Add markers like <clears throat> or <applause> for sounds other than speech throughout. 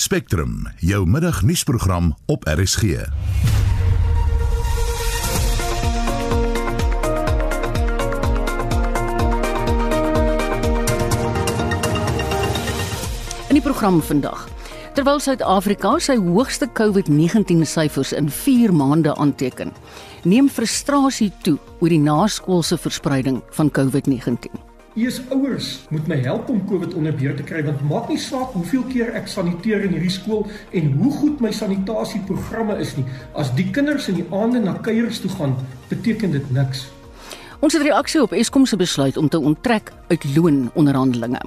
Spectrum, jou middagnuusprogram op RSG. In die program vandag. Terwyl Suid-Afrika sy hoogste COVID-19 syfers in 4 maande aanteken, neem frustrasie toe oor die naskoolse verspreiding van COVID-19. Eers ouers moet my help om COVID onder beheer te kry want maak nie saak hoeveel keer ek saniteer in hierdie skool en hoe goed my sanitasieprogramme is nie. As die kinders in die aande na kuiers toe gaan, beteken dit niks. Ons het reaksie op Eskom se besluit om te onttrek uit loononderhandelinge.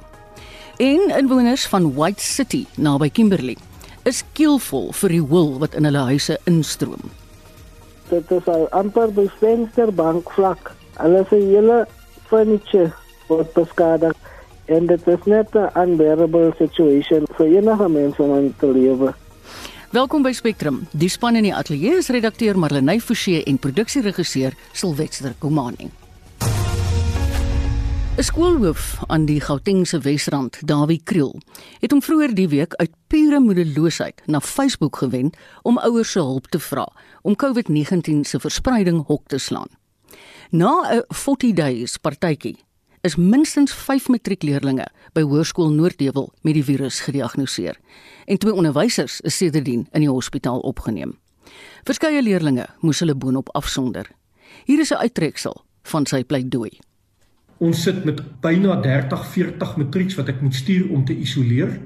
En inwoners van White City naby Kimberley is keelvol vir die hul wat in hulle huise instroom. Dit is al amper by vensterbank vlak. Alles se hele furniture word beskadig en dit is net 'n unbearable situation vir enige mens om in te lewe. Welkom by Spectrum. Die span in die ateljee is redakteur Marlenae Forsie en produksieregisseur Silwester Komani. 'n Skoolhoof aan die Gautengse Wesrand, Dawie Kriel, het hom vroeër die week uit pure moedeloosheid na Facebook gewend om ouers se hulp te vra om COVID-19 se verspreiding hok te slaan. Na 'n 40 days partytjie is minstens 5 matriekleerdlinge by Hoërskool Noordheuwel met die virus gediagnoseer en twee onderwysers is sedertdien in die hospitaal opgeneem. Verskeie leerdlinge moes hulle boonop afsonder. Hier is 'n uittreksel van sy pleidooi. Ons sit met byna 30-40 matrieks wat ek moet stuur om te isoleer.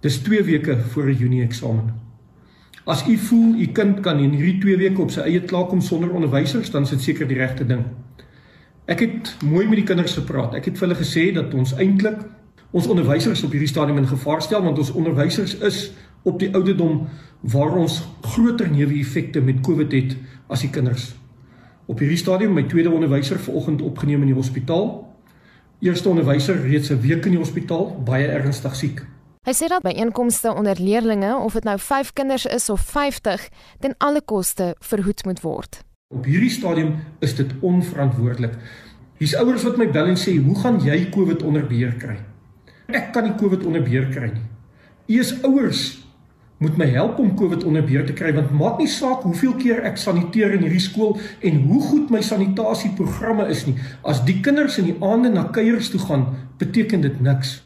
Dis 2 weke voor 'n Junie eksamen. As u voel u kind kan in hierdie 2 weke op sy eie klaarkom sonder onderwysers, dan is dit seker die regte ding. Ek het mooi met die kinders gepraat. Ek het vir hulle gesê dat ons eintlik ons onderwysers op hierdie stadium in gevaar stel want ons onderwysers is op die ouderdom waar ons groter neeweffekte met COVID het as die kinders. Op hierdie stadium my tweede onderwyser vanoggend opgeneem in die hospitaal. Eerste onderwyser reeds 'n week in die hospitaal, baie ernstig siek. Hy sê dat by inkomste onder leerdlinge, of dit nou 5 kinders is of 50, ten alle koste verhoed moet word. Op hierdie stadium is dit onverantwoordelik. Hier's ouers wat my bel en sê, "Hoe gaan jy COVID onder beheer kry?" Ek kan nie COVID onder beheer kry nie. U is ouers moet my help om COVID onder beheer te kry want maak nie saak hoeveel keer ek saniteer in hierdie skool en hoe goed my sanitasieprogramme is nie. As die kinders in die aande na kuiers toe gaan, beteken dit niks.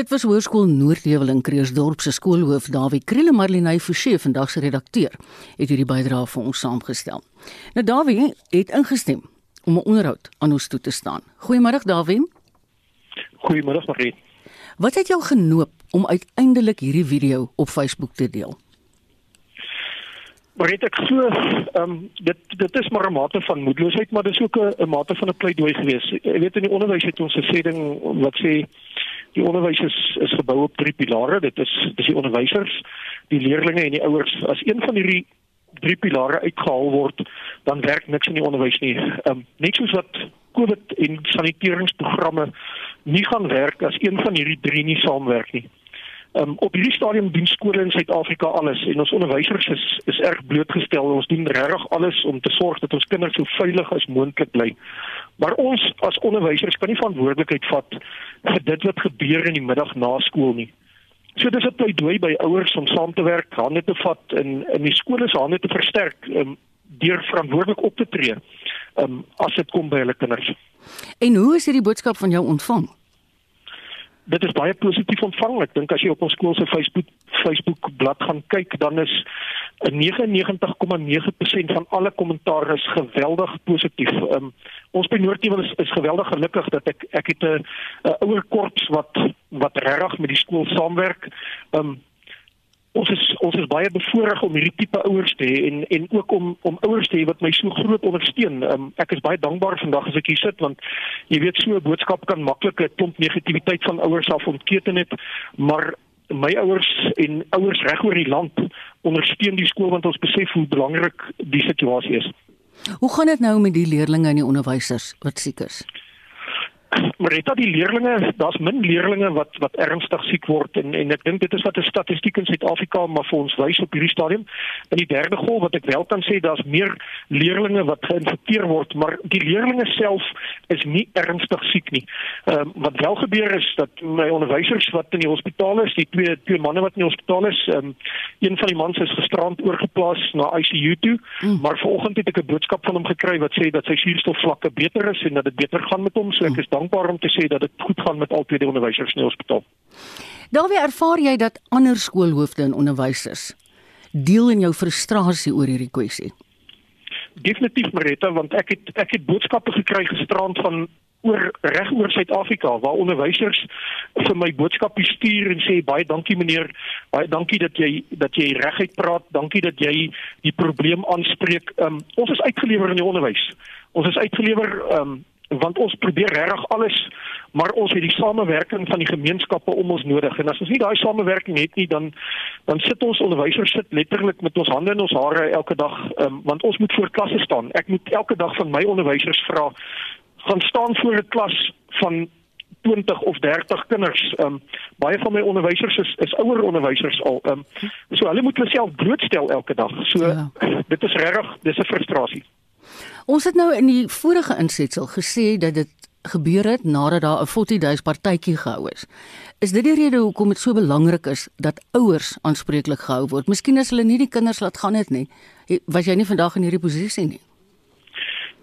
Dit was Hoërskool Noordheuwel in Kreersdorp se skoolhoof Dawie Kriele Marlenae Forsie vandag se redakteur het hierdie bydrae vir ons saamgestel. Nou Dawie het ingestem om 'n onderhoud aan ons toe te staan. Goeiemôre Dawie. Goeiemôre Marie. Wat het jou genoop om uiteindelik hierdie video op Facebook te deel? Maar ek glo ehm um, dit dit is maar 'n mate van moedeloosheid, maar dis ook 'n mate van 'n pleidooi geweest. Jy weet in die onderwys het ons 'n sê ding wat sê die onderwys is is gebou op drie pilare. Dit is dis die onderwysers, die leerders en die ouers. As een van hierdie drie pilare uitgehaal word, dan werk niks in die onderwys nie. Ehm um, net soos wat COVID en saniteringsprogramme nie gaan werk as een van hierdie drie nie saamwerk nie. Um, op hierdie stadium doen skole in Suid-Afrika alles en ons onderwysers is is erg blootgestel. Ons doen regtig alles om te sorg dat ons kinders so veilig as moontlik bly. Maar ons as onderwysers kan nie verantwoordelikheid vat vir dit wat gebeur in die middag na skool nie. So dis 'n pleidooi by ouers om saam te werk, hande te vat en in die skole se hande te versterk um, deur verantwoordelik op te tree. Um, as dit kom by hulle kinders. En hoe is hierdie boodskap van jou ontvang? Dit is baie positief ontvang. Ek dink as jy op ons skool se Facebook Facebook bladsy gaan kyk, dan is 99,9% van alle kommentaar is geweldig positief. Um, ons by Noordheuwel is, is geweldig gelukkig dat ek ek het 'n ouer korps wat wat regtig met die skool saamwerk. Um, ons is ons is baie bevoorreg om hierdie tipe ouers te hê en en ook om om ouers te hê wat my so groot ondersteun. Um, ek is baie dankbaar vandag as ek hier sit want jy weet so 'n boodskap kan maklik 'n klomp negativiteit van ouers af ontketen het, maar my ouers en ouers reg oor die land ondersteun die skool want ons besef hoe belangrik die situasie is. Hoe gaan dit nou met die leerders en die onderwysers wat siek is? Marita die leerlinge, daar's min leerlinge wat wat ernstig siek word en en ek dink dit is wat 'n statistiek in Suid-Afrika maar vir ons wys op hierdie stadium. In die derde golf wat ek wel kan sê daar's meer leerlinge wat geïnfekteer word, maar die leerlinge self is nie ernstig siek nie. Ehm um, wat wel gebeur is dat my onderwysers wat in die hospitaal is, die twee twee manne wat in die hospitaal is, ehm um, een van die mans is gisterand oorgeplaas na ICU toe, mm. maar vanoggend het ek 'n boodskap van hom gekry wat sê dat sy suurstofvlakke beter is en dat dit beter gaan met hom, so ek is dankbaar om te sê dat dit goed gaan met al twee die onderwysers in die hospitaal. Daarby ervaar jy dat ander skoolhoofde en onderwysers deel in jou frustrasie oor hierdie kwessie. Definitief Marita, want ek het ek het boodskappe gekry gisterand van oor reg oor Suid-Afrika waar onderwysers vir my boodskappe stuur en sê baie dankie meneer, baie dankie dat jy dat jy reguit praat, dankie dat jy die probleem aanspreek. Um, ons is uitgelewer in die onderwys. Ons is uitgelewer um, want ons probeer regtig alles maar ons het die samewerking van die gemeenskappe om ons nodig en as ons nie daai samewerking het nie dan dan sit ons onderwysers sit letterlik met ons hande in ons hare elke dag um, want ons moet voor klasse staan ek moet elke dag van my onderwysers vra gaan staan voor 'n klas van 20 of 30 kinders. Ehm um, baie van my onderwysers is is ouer onderwysers al. Ehm um, so hulle moet hulle self blootstel elke dag. So ja. dit is regtig dis 'n frustrasie. Ons het nou in die vorige insetsel gesê dat dit gebeur het nadat daar 'n 40 days partytjie gehou is. Is dit die rede hoekom dit so belangrik is dat ouers aanspreeklik gehou word? Miskien as hulle nie die kinders laat gaan het nie. Was jy nie vandag in hierdie posisie nie?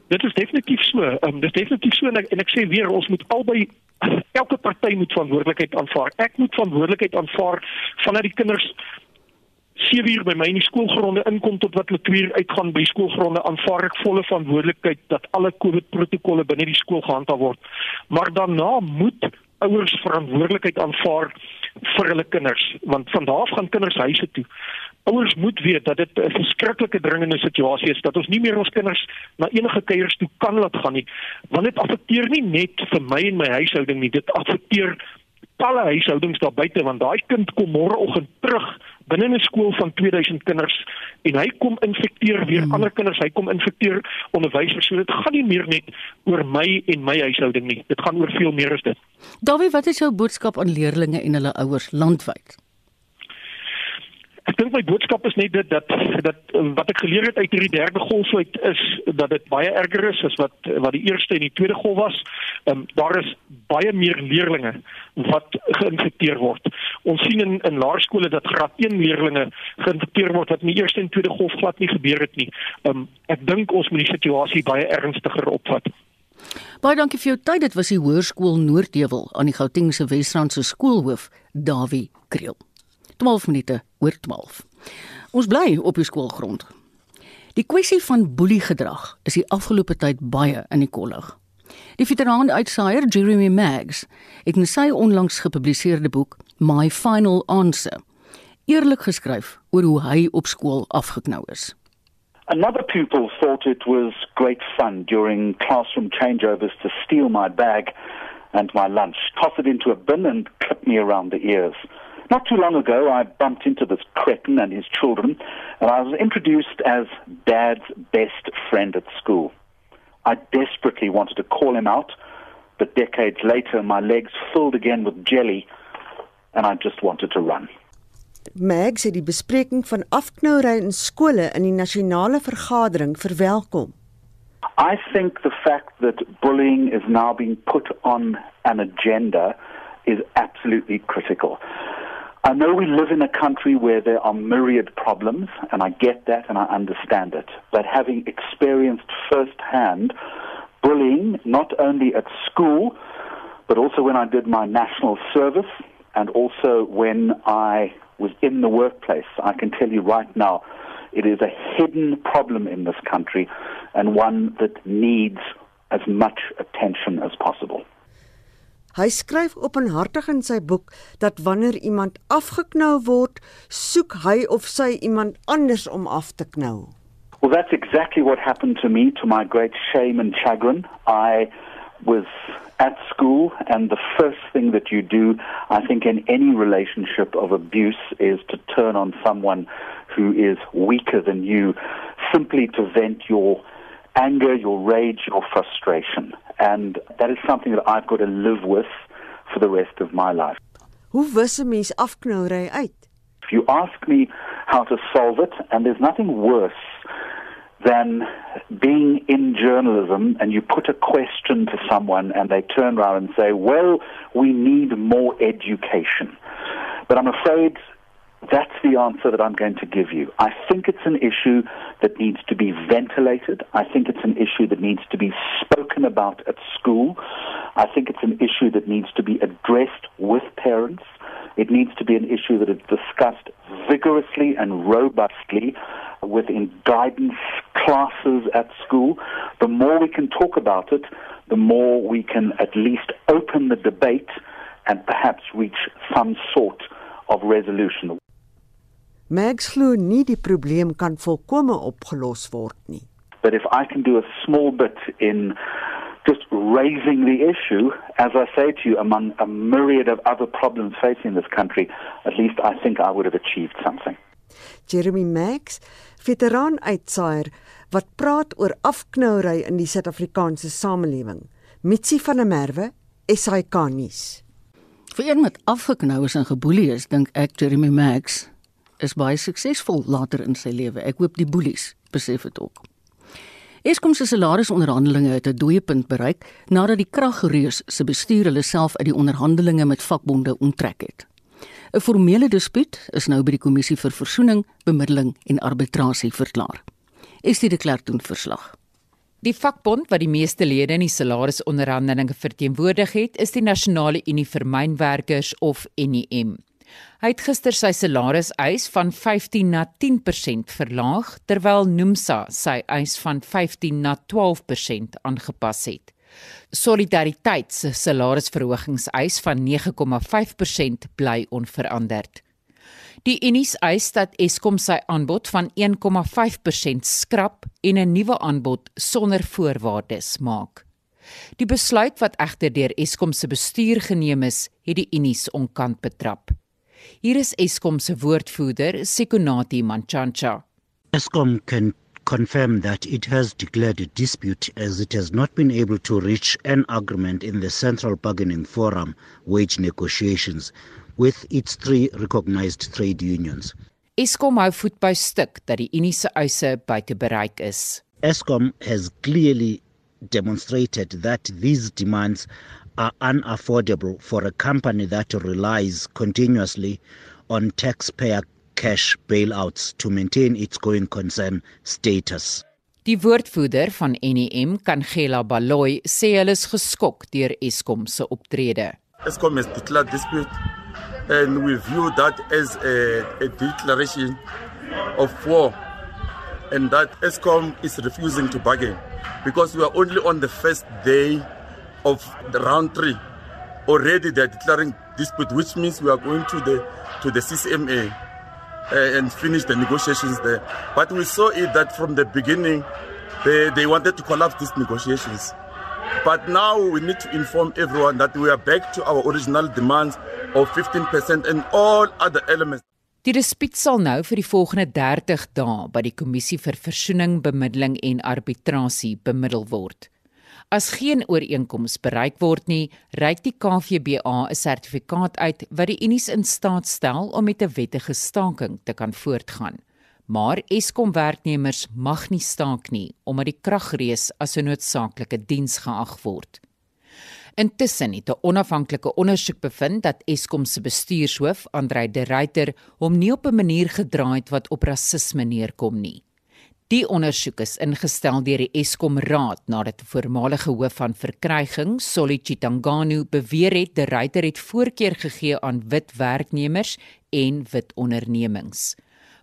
Dit is definitief so. Um, dit is definitief so en ek, en ek sê weer ons moet albei elke party moet verantwoordelikheid aanvaar. Ek moet verantwoordelikheid aanvaar vandat die kinders 7 uur by my in die skoolgronde inkom tot wat hulle 2 uur uitgaan by skoolgronde aanvaar ek volle verantwoordelikheid dat alle COVID protokolle binne die skool gehandhaaf word. Maar daarna moet ouers verantwoordelikheid aanvaar vir hulle kinders want van daar af gaan kinders huise toe. Ouers moet weet dat dit 'n verskriklike dringende situasie is dat ons nie meer ons kinders na enige kuiers toe kan laat gaan nie want dit affekteer nie net vir my en my huishouding nie dit affekteer talle huishoudings daar buite want daai kind kom môreoggend terug binne 'n skool van 2000 kinders en hy kom infekteer weer hmm. ander kinders. Hy kom infekteer onderwysers. So dit gaan nie meer net oor my en my huishouding nie. Dit gaan oor veel meer as dit. Dawie wat is jou boodskap aan leerders en hulle ouers landwyd Ek dink my boodskap is net dit dat dat wat ek geleer het uit hierdie derde golf uit is dat dit baie erger is as wat wat die eerste en die tweede golf was. Ehm um, daar is baie meer leerders wat geïnfekteer word. Ons sien in in laerskole dat graad 1 leerders geïnfekteer word wat in die eerste en tweede golf glad nie gebeur het nie. Ehm um, ek dink ons moet die situasie baie ernstiger opvat. Baie dankie vir jou tyd. Dit was die Hoërskool Noordheuwel aan die Gautengse Wesrandse skoolhoof Dawie Kriel. 12 minute oor 12. Ons bly op die skoolgrond. Die kwessie van boeliegedrag is die afgelope tyd baie in die kollig. Die veteraan uitsaaier Jeremy Maggs het in sy onlangs gepubliseerde boek My Final Answer eerlik geskryf oor hoe hy op skool afgeknou is. Another pupil thought it was great fun during classroom changeovers to steal my bag and my lunch, toss it into a bin and clip me around the ears. Not too long ago, I bumped into this cretin and his children, and I was introduced as Dad's best friend at school. I desperately wanted to call him out, but decades later, my legs filled again with jelly, and I just wanted to run. Mags het die bespreking van afknouery in skole in die nasionale vergadering verwelkom. I think the fact that bullying is now being put on an agenda is absolutely critical. I know we live in a country where there are myriad problems, and I get that and I understand it. But having experienced firsthand bullying, not only at school, but also when I did my national service, and also when I was in the workplace, I can tell you right now, it is a hidden problem in this country and one that needs as much attention as possible. Hy skryf openhartig in sy boek dat wanneer iemand afgeknou word, soek hy of sy iemand anders om af te knou. Well, that's exactly what happened to me to my great shame and chagrin. I was at school and the first thing that you do, I think in any relationship of abuse is to turn on someone who is weaker than you simply to vent your anger, your rage, your frustration. And that is something that I've got to live with for the rest of my life. Hoe wis 'n mens afknouery uit? If you ask me how to solve it, and there's nothing worse than being in journalism and you put a question to someone and they turn around and say, Well, we need more education. But I'm afraid that's the answer that I'm going to give you. I think it's an issue that needs to be ventilated. I think it's an issue that needs to be spoken about at school. I think it's an issue that needs to be addressed with parents. It needs to be an issue that is discussed vigorously and robustly within guidance classes at school. The more we can talk about it, the more we can at least open the debate and perhaps reach some sort of resolution. Max glo nie die probleem kan volkome opgelos word nie. But if I can do a small bit in just raising the issue, as I say to you, among a myriad of other problems facing this country, at least I think I would have achieved something. Jeremy Max, veteraan uitsaaier wat praat oor afknouery in die Suid-Afrikaanse samelewing. Mitsi van der Merwe, SAK nuus. Vir een wat afgeknou is en geboelie is, dink ek Jeremy Max is baie suksesvol later in sy lewe. Ek hoop die boelies besef dit ook. Eskom se salarisonderhandelinge het 'n dooie punt bereik nadat die kragreus se bestuur hulle self uit die onderhandelinge met vakbonde onttrek het. 'n Formele dispuut is nou by die kommissie vir versoening, bemiddeling en arbitrasie verklaar. Is dit 'n klerktoon verslag? Die vakbond wat die meeste lede in die salarisonderhandelinge verteenwoordig het, is die Nasionale Unie vir Mynwerkers of NUM. Hy het gister sy salariseis van 15 na 10% verlaag terwyl Nomsa sy eis van 15 na 12% aangepas het. Solidariteit se salarisverhogingseis van 9,5% bly onveranderd. Die Unis eis dat Eskom sy aanbod van 1,5% skrap en 'n nuwe aanbod sonder voorwaardes maak. Die besluit wat egter deur Eskom se bestuur geneem is, het die Unis onkant betrap. Hier is Eskom se woordvoerder, Sekonati Manchancha. Eskom can confirm that it has declared a dispute as it has not been able to reach an agreement in the Central Bargaining Forum wage negotiations with its three recognized trade unions. Eskom hou voet by stuk dat die Unie se eise buite bereik is. Eskom has clearly demonstrated that these demands are unaffordable for a company that relies continuously on taxpayer cash bailouts to maintain its going concern status. Die woordvoerder van NEM, Kangela Baloyi, sê hulle is geskok deur Eskom se optrede. Eskom has declared dispute and we view that as a, a declaration of war and that Eskom is refusing to bargain because we are only on the first day of the round three. Already they're declaring dispute, which means we are going to the to the CCMA uh, and finish the negotiations there. But we saw it that from the beginning, they, they wanted to collapse these negotiations. But now we need to inform everyone that we are back to our original demands of 15% and all other elements. Die dispuut sal nou vir die volgende 30 dae by die kommissie vir versoening, bemiddeling en arbitrasie bemiddel word. As geen ooreenkoms bereik word nie, reik die KVBA 'n sertifikaat uit wat die unies in staat stel om met 'n wettige staking te kan voortgaan. Maar Eskom werknemers mag nie staak nie omdat die kragrees as 'n noodsaaklike diens geag word. Intussen het 'n onafhanklike ondersoek bevind dat Eskom se bestuurshoof, Andrei De Ruyter, hom nie op 'n manier gedra het wat op rasisme neerkom nie. Die ondersoek is ingestel deur die Eskom Raad nadat 'n voormalige hoof van verkryging, Solly Chitanganu, beweer het die ryter het voorkeur gegee aan wit werknemers en wit ondernemings.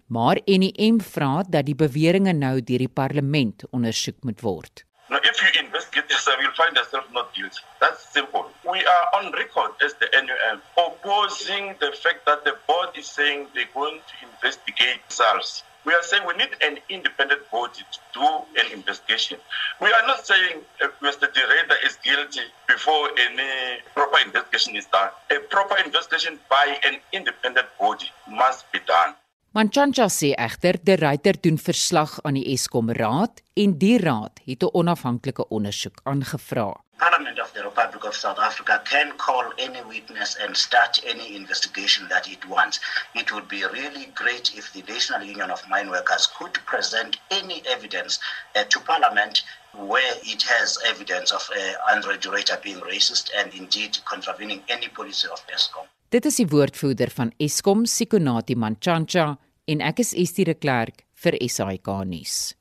Maar NEM vra dat die beweringe nou deur die parlement ondersoek moet word. Now, if you investigate yourself, you'll find yourself not guilty. That's simple. We are on record as the NUM opposing the fact that the board is saying they're going to investigate SARS. We are saying we need an independent body to do an investigation. We are not saying uh, Mr. Direda is guilty before any proper investigation is done. A proper investigation by an independent body must be done. Manchancha sê egter die ryter doen verslag aan die Eskom Raad en die raad het 'n onafhanklike ondersoek aangevra. Parliament of the Republic of South Africa can call any witness and start any investigation that it wants. It would be really great if the National Union of Mine Workers could present any evidence uh, to Parliament where it has evidence of uh, Andre Dureta being racist and indeed contravening any policy of ESCOM. Dit is die woordvoerder van Eskom, Sikonati Manchancha, en ek is Estie de Klerk vir SAK nuus.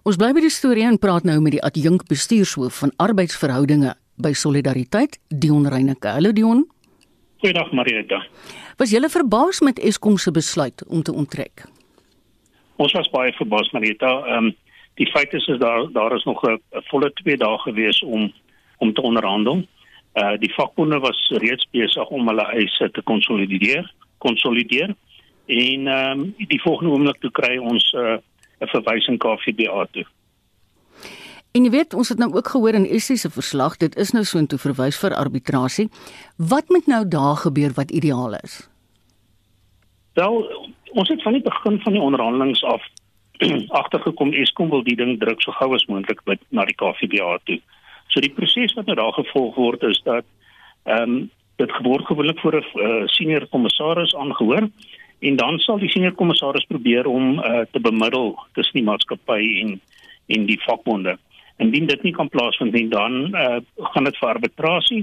Ons bly by die storie en praat nou met die adjunk bestuurshoof van arbeidsverhoudinge by Solidariteit, Dion Reyneke. Hallo Dion. Goeiedag Marieta. Was jy verbaas met Eskom se besluit om te onttrek? Ons was baie verbaas Marieta. Ehm um, die feit is is daar daar is nog 'n volle 2 dae gewees om om te onderhandel. Uh die vakbonde was reeds besig om hulle eise te konsolideer, konsolideer. En ehm um, die volgende oomblik toe kry ons uh, 'n verwysing KFBA toe. En jy weet, ons het nou ook gehoor in Essie se verslag, dit is nou so intoe verwys vir arbitrasie. Wat moet nou daar gebeur wat ideaal is? Wel, ons het van die begin van die onderhandelinge af <clears throat> agtergekom Eskom wil die ding druk so gou as moontlik na die KFBA toe. So die proses wat nou daar gevolg word is dat ehm um, dit word gewoonlik voor 'n uh, senior kommissaris aangehoor en dan sal die senior kommissaris probeer om uh, te bemiddel tussen die maatskappy en en die vakbonde. Indien dit nie kan plaasvind nie, dan uh, gaan dit vir arbitrasie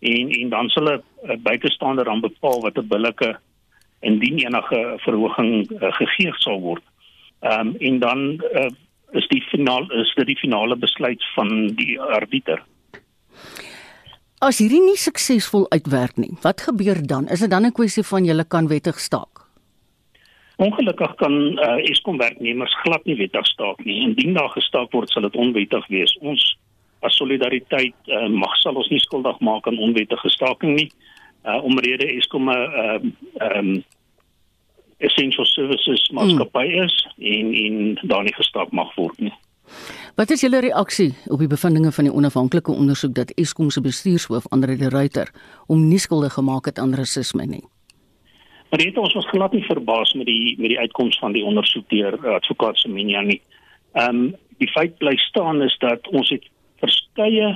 en en dan sal 'n uh, buitestander dan bepaal wat 'n billike indien enige verhoging uh, gegee sal word. Ehm um, en dan uh, is die finaal is dit die finale besluit van die arbiter. As hierdie nie suksesvol uitwerk nie, wat gebeur dan? Is dit dan 'n kwessie van julle kan wettig staak? Ongelukkig kan uh, Eskom werknemers glad nie wettig staak nie. Indien daar gestaak word, sal dit onwettig wees. Ons as solidariteit uh, mag sal ons nie skuldig maak aan onwettige staking nie. Uh, omrede Eskom 'n uh, um, essential services maatskappy mm. is en en daar nie gestap mag word nie. Wat is julle reaksie op die bevindinge van die onafhanklike ondersoek dat Eskom se bestuurshoof Andre de Ruyter om nie skuldig gemaak het aan rasisme nie? Maar dit ons was glad nie verbaas met die met die uitkoms van die ondersoek deur uh, advokaat Semenya nie. Ehm um, die feit bly staan is dat ons het verskeie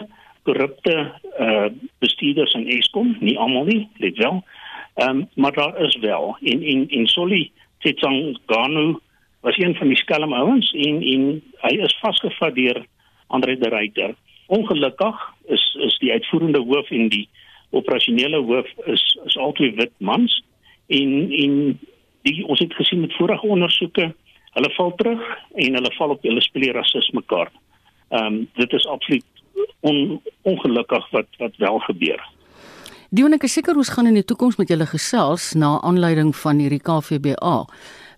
korrupte uh bestuurders in Eskom, nie almal nie, let wel. Ehm um, maar daar is wel en en en Solly Tsitsangano was een van die skelm ouens en en hy is vasgevat deur Andre de Ruyter. Ongelukkig is is die uitvoerende hoof en die operasionele hoof is is albei wit mans en en die ons het gesien met vorige ondersoeke hulle val terug en hulle val op hulle speel rasisme kaart. Ehm um, dit is absoluut on, ongelukkig wat wat wel gebeur. Dion ek is seker ons gaan in die toekoms met julle gesels na aanleiding van hierdie KVBA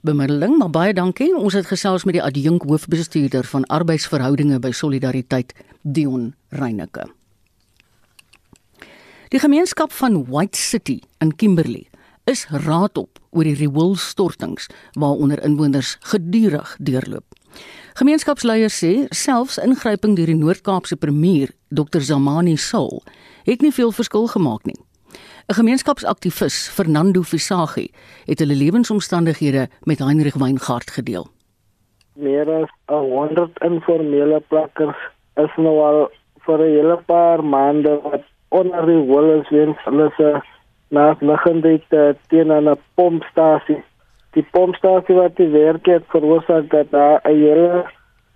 bemiddeling, maar baie dankie. Ons het gesels met die adjunk hoofbestuurder van arbeidsverhoudinge by Solidariteit, Dion Reyneke. Die gemeenskap van White City in Kimberley is raadop oor die rioolstortings waaronder inwoners gedurig deurloop. Gemeenskapsleiers sê selfs ingryping deur die Noord-Kaapse premier, Dr Zamani Soul, het nie veel verskil gemaak nie. 'n Gemeenskapsaktivis, Fernando Visagi, het hulle lewensomstandighede met Heinrich Weingart gedeel. Meer as 100 informele plakkers is nou al vir 'n hele paar maande wat onder die wollens weens hulle se naasliggende teen 'n pompstasie. Die pompstasie wat die werk het veroorsaak dat daar 'n hele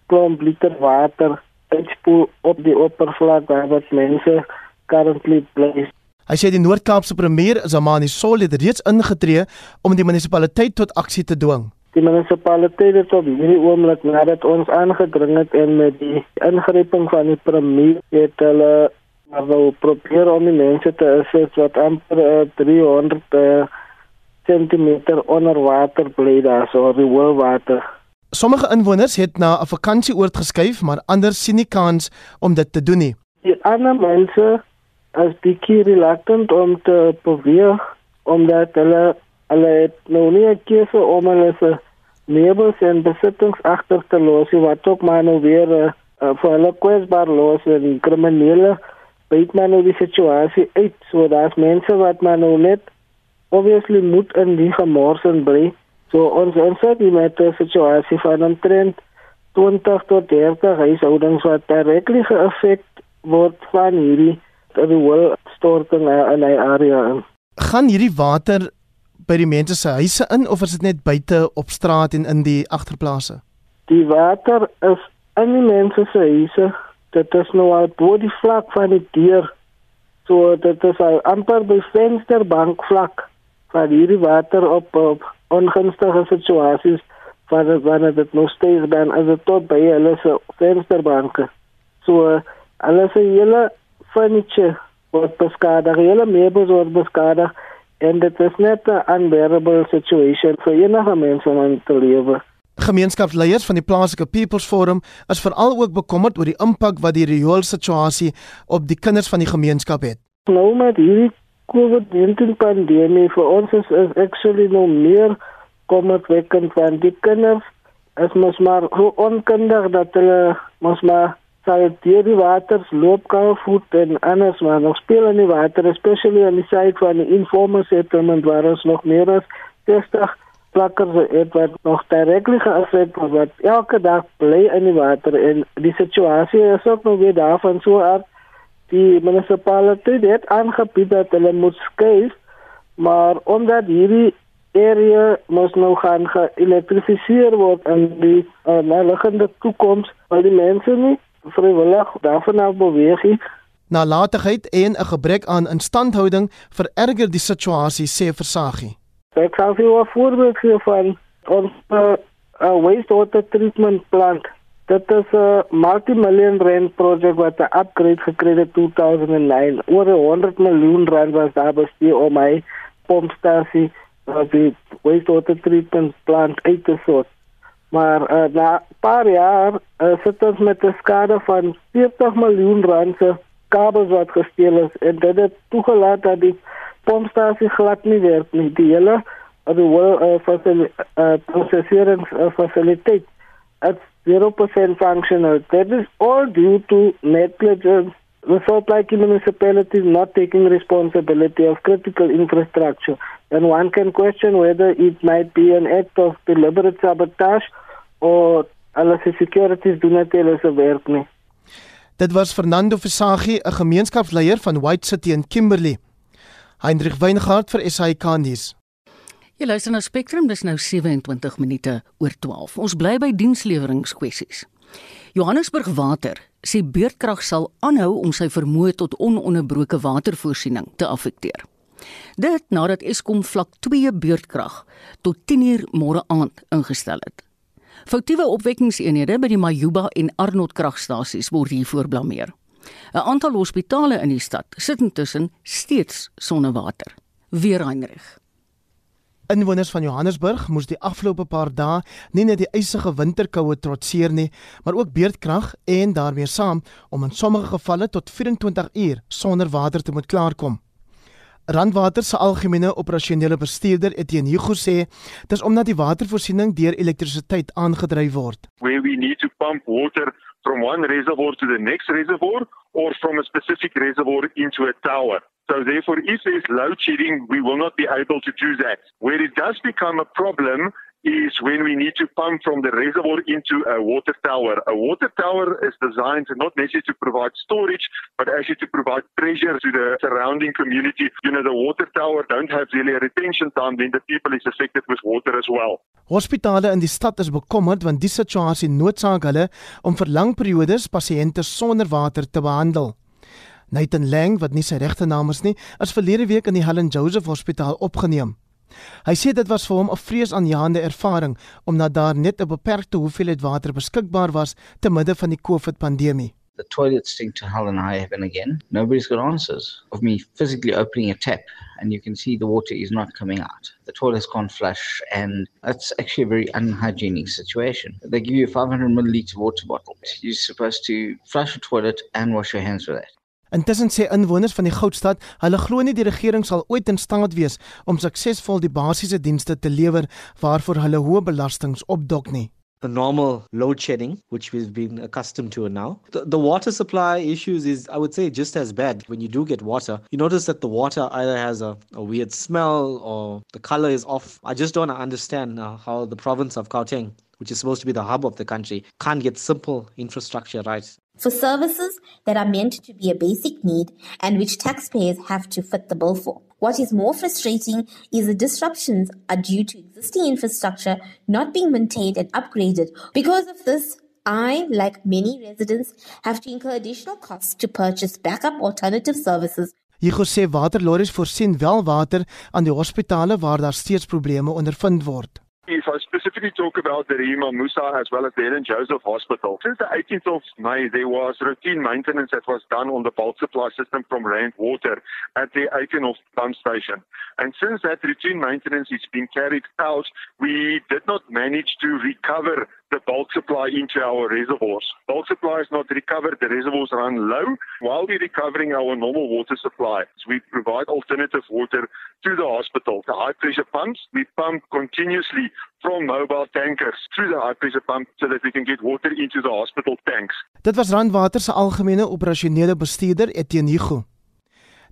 klomp liter water uitspoel op die oppervlak waar wat mense currently place. Hy sê die Noord-Kaapse premier Zamani Sol het reeds ingetree om die munisipaliteit tot aksie te dwing. Die munisipaliteit het op hierdie oomblik nadat ons aangedring het en met die ingryping van die premier het hulle maar wou probeer om die mense te assist wat amper uh, 300 uh, cm onder water bly daar so die water. Sommige inwoners het na 'n vakansieoord geskuif, maar ander sien nie kans om dit te doen nie. Die ander mense as bietjie reluctant om te probeer omdat hulle hulle het nou nie 'n keuse om hulle se meubels en besittings agter te los wat ook maar nou weer uh, vir hulle kwesbaar los en kriminele byt maar nou die situasie uit so daar's mense wat maar nou net obviously moet in die gemors en bly So ons ons het die met 'n situasie van omtrent 20 tot 30 huishoudings wat direklik geaffek word van hierdie rioolstorting in 'n area. Gaan hierdie water by die mense se huise in of is dit net buite op straat en in die agterplase? Die water is in die mense se huise. Dit is nou al bo die vlak van die deur. So dit is al amper by vensterbank vlak van hierdie water op, op ongunstige situasies van wanneer dit nog steeds dan as dit tot by hulle se vensterbanke. So alles se hele furniture word beskadig, hele meubels word beskadig en dit is net 'n unbearable situation vir enige mens om te lewe. Gemeenskapsleiers van die plaaslike People's Forum is veral ook bekommerd oor die impak wat die rioolsituasie op die kinders van die gemeenskap het. Nou met hierdie COVID-19 pandemie vir ons is, is actually nou meer kommerwekkend want die kinders is mos maar so onkundig dat hulle mos maar sal deur die waters loop kan voet en anders maar nog speel in die water especially aan die side van die informal settlement waar ons nog meer as 60 plakkers het wat nog direklik geaffek word wat elke dag bly in die water en die situasie is ook nog weer daarvan so af die munisipaliteit het aangebied dat hulle moet skuif maar omdat hierdie area mos nou gaan geelektrifiseer word in die uh, nabije toekoms wil die mense nie vrywillig daarvan af beweeg nie. Nalatigheid en 'n gebrek aan instandhouding vererger die situasie, sê Versaghi. Ek sal vir 'n voorbeeld gee van ons uh, wastewater treatment plant. Dit is 'n multi-million rand projek wat 'n upgrade gekry het in 2009. Oor 100 miljoen rand was daar bestee om my pompstasie uh, die wastewater treatment plant uit te sort. Maar uh, na paar jaar uh, sit ons met 'n skade van 40 miljoen rand se kabels wat gesteel is en dit het toegelaat dat die pompstasie glad nie werk nie. Die hele die wel uh, fasiliteit uh, processing uh, faciliteit at 0% functional. That is all due to negligence the Salt Lake municipality is not taking responsibility of critical infrastructure. And one can question whether it might be an act of deliberate sabotage or se securities doen net hulle se werk nie. Dit was Fernando Versaghi, 'n gemeenskapsleier van White City in Kimberley. Hendrik Weingart vir SAK nuus. Jy luister na Spectrum, dis nou 27 minute oor 12. Ons bly by diensleweringkwessies. Johannesburg Water sê beurtkrag sal aanhou om sy vermoë tot ononderbroke watervoorsiening te affekteer. Dit nadat Eskom vlak 2 beurtkrag tot 10uur môre aand ingestel het. Foutiewe opwekkingseenhede by die Majuba en Arnold kragstasies word hiervoor blameer. 'n Aantal hospitale in die stad sit intussen steeds sonder water. Weer Heinrich. Inwoners van Johannesburg moes die afgelope paar dae nie net die ysige winterkoue trotseer nie, maar ook beurtkrag en daarmee saam om in sommige gevalle tot 24 uur sonder water te moet klaarkom. Randwater se algemene operasionele bestuurder Etienne Hugo sê dis omdat die watervoorsiening deur elektrisiteit aangedryf word. Where we need to pump water from one reservoir to the next reservoir or from a specific reservoir into a tower. So therefore if there's load shedding we will not be able to do that. Where it does become a problem is when we need to pump from the reservoir into a water tower. A water tower is designed not necessarily to provide storage, but actually to provide pressure to the surrounding community. You know, the water tower don't have really a retention time when the people is affected with water as well. Hospitale in die stad is bekommerd want die situasie noodsaak hulle om vir lang periodes pasiënte sonder water te behandel. Nathan Lang, wat nie sy regte naam is nie, is verlede week in die Helen Joseph Hospitaal opgeneem. Hy sê dit was vir hom 'n vreesaanjaende ervaring omdat daar net 'n beperkte hoeveelheid water beskikbaar was te midde van die COVID-pandemie. The toilet stink to hell and high heaven again. Nobody's got answers of me physically opening a tap and you can see the water is not coming out. The toilets can't flush and that's actually a very unhygienic situation. They give you a 500 milliliter water bottle. You're supposed to flush the toilet and wash your hands with that. Intussen sê inwoners van die Goudstad, hulle glo nie die regering sal ooit in staat wees om suksesvol die basiese dienste te lewer waarvoor hulle hoë belastings opdok nie. the normal load shedding, which we've been accustomed to now. The, the water supply issues is, I would say, just as bad. When you do get water, you notice that the water either has a, a weird smell or the color is off. I just don't understand uh, how the province of Gauteng which is supposed to be the hub of the country, can't get simple infrastructure right. For services that are meant to be a basic need and which taxpayers have to foot the bill for. What is more frustrating is the disruptions are due to existing infrastructure not being maintained and upgraded. Because of this, I, like many residents, have to incur additional costs to purchase backup alternative services. Hier sê waterlorries voorsien wel water aan die hospitale waar daar steeds probleme ondervind word. If I specifically talk about the Rima Musa as well as the Ellen Joseph Hospital, since the 18th of May, there was routine maintenance that was done on the bulk supply system from Rand Water at the Aikenhof pump station. And since that routine maintenance has been carried out, we did not manage to recover the bulk supply into our reservoirs. Bulk supply is not recovered, the reservoirs run low. While we're recovering our normal water supply, we provide alternative water to the hospital. The high pressure pumps, we pump continuously from mobile tankers through the high pressure pump so that we can get water into the hospital tanks. Dit was Randwater se algemene operasionele bestuurder Etienne Higu.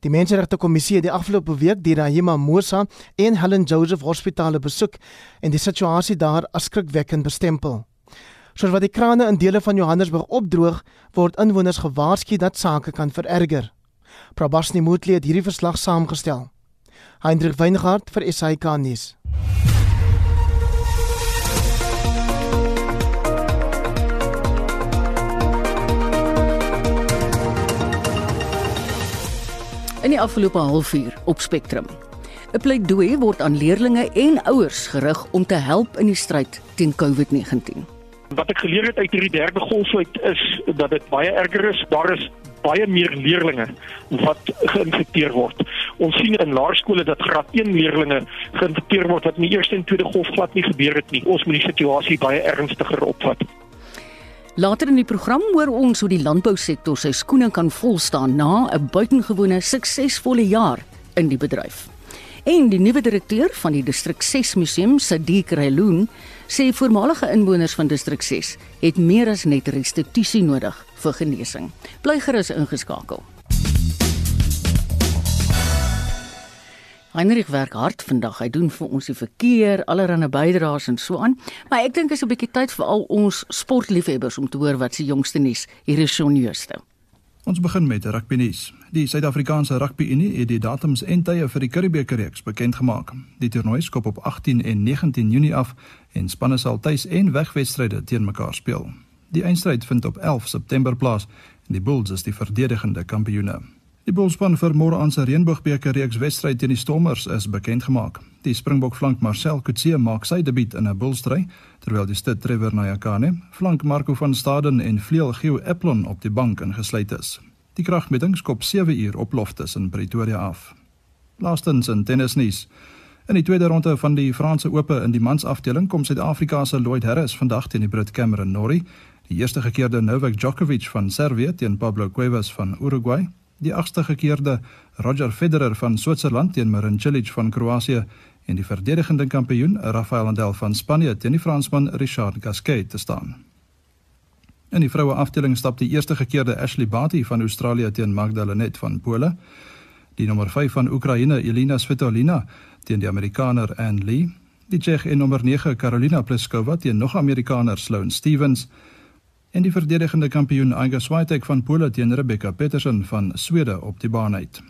Die Menseregte Kommissie het die afgelope week die Rahima Mosa en Helen Joseph Hospitale besoek en die situasie daar as skrikwekkend bestempel. Soos wat die krane in dele van Johannesburg opdroog, word inwoners gewaarsku dat sake kan vererger. Prabasni Mootli het hierdie verslag saamgestel. Hendrik Weingart vir SAK nuus. In die afgelope halfuur op Spectrum. 'n Pleidooi word aan leerders en ouers gerig om te help in die stryd teen COVID-19. Wat ek geleer het uit hierdie derde golf uit is dat dit baie erger is. Daar is baie meer leerders wat geïnfekteer word. Ons sien in laerskole dat graad 1 leerders geïnfekteer word wat in die eerste en tweede golf glad nie gebeur het nie. Ons moet die situasie baie ernstiger opvat. Later in die program hoor ons hoe die landbousektor sy skoene kan volstaan na 'n buitengewone suksesvolle jaar in die bedryf. En die nuwe direkteur van die Distrik 6 Museum, Sadiq Railoon, sê voormalige inwoners van Distrik 6 het meer as net restituisie nodig vir genesing. Bly gerus ingeskakel. Heinrich werk hard vandag. Hy doen vir ons die verkeer, allerlei bydraes en so aan. Maar ek dink is 'n bietjie tyd vir al ons sportliefhebbers om te hoor wat se jongste nuus hier is Shaun Jooste. Ons begin met rugby nuus. Die Suid-Afrikaanse Rugby Unie het die datums en tye vir die Curriebeeker reeks bekend gemaak. Die toernooi skop op 18 en 19 Junie af en spanne sal tuis en wegwedstryde teen mekaar speel. Die eindstryd vind op 11 September plaas en die Bulls is die verdedigende kampioene. Die Bullspan vir môre aan se Reënboogbeker reeks wedstryd teen die Stormers is bekend gemaak. Die Springbok flank Marcel Kutse maak sy debuut in 'n Bullstry, terwyl die stit Trevor Nyakane, flank Marco van Staden en vleuel Gio Eplon op die bank ingesluit is. Die kragmeting skop 7 uur op Loftus in Pretoria af. Laastens in tennisnuus. In die tweede ronde van die Franse Ope in die mansafdeling kom Suid-Afrika se Lloyd Harris vandag teen die Brit Cameron Norrie, die eerste gekeerde Novak Djokovic van Servië teen Pablo Cuevas van Uruguay die agste gekeerde Roger Federer van Switserland teen Marin Cilic van Kroasie en die verdedigende kampioen Rafael Nadal van Spanje teen die Fransman Richard Gasquet te staan. In die vroue afdeling stap die eerste gekeerde Ashley Barty van Australië teen Magda Net van Pole. Die nommer 5 van Oekraïne Elina Svitolina teen die Amerikaner Ann Lee. Die Tsjeeg en nommer 9 Karolina Pliskova teen nog Amerikaner Sloane Stevens en die verdedigende kampioen Iga Swiatek van Pole teen Rebecca Peterson van Swede op die baan uit.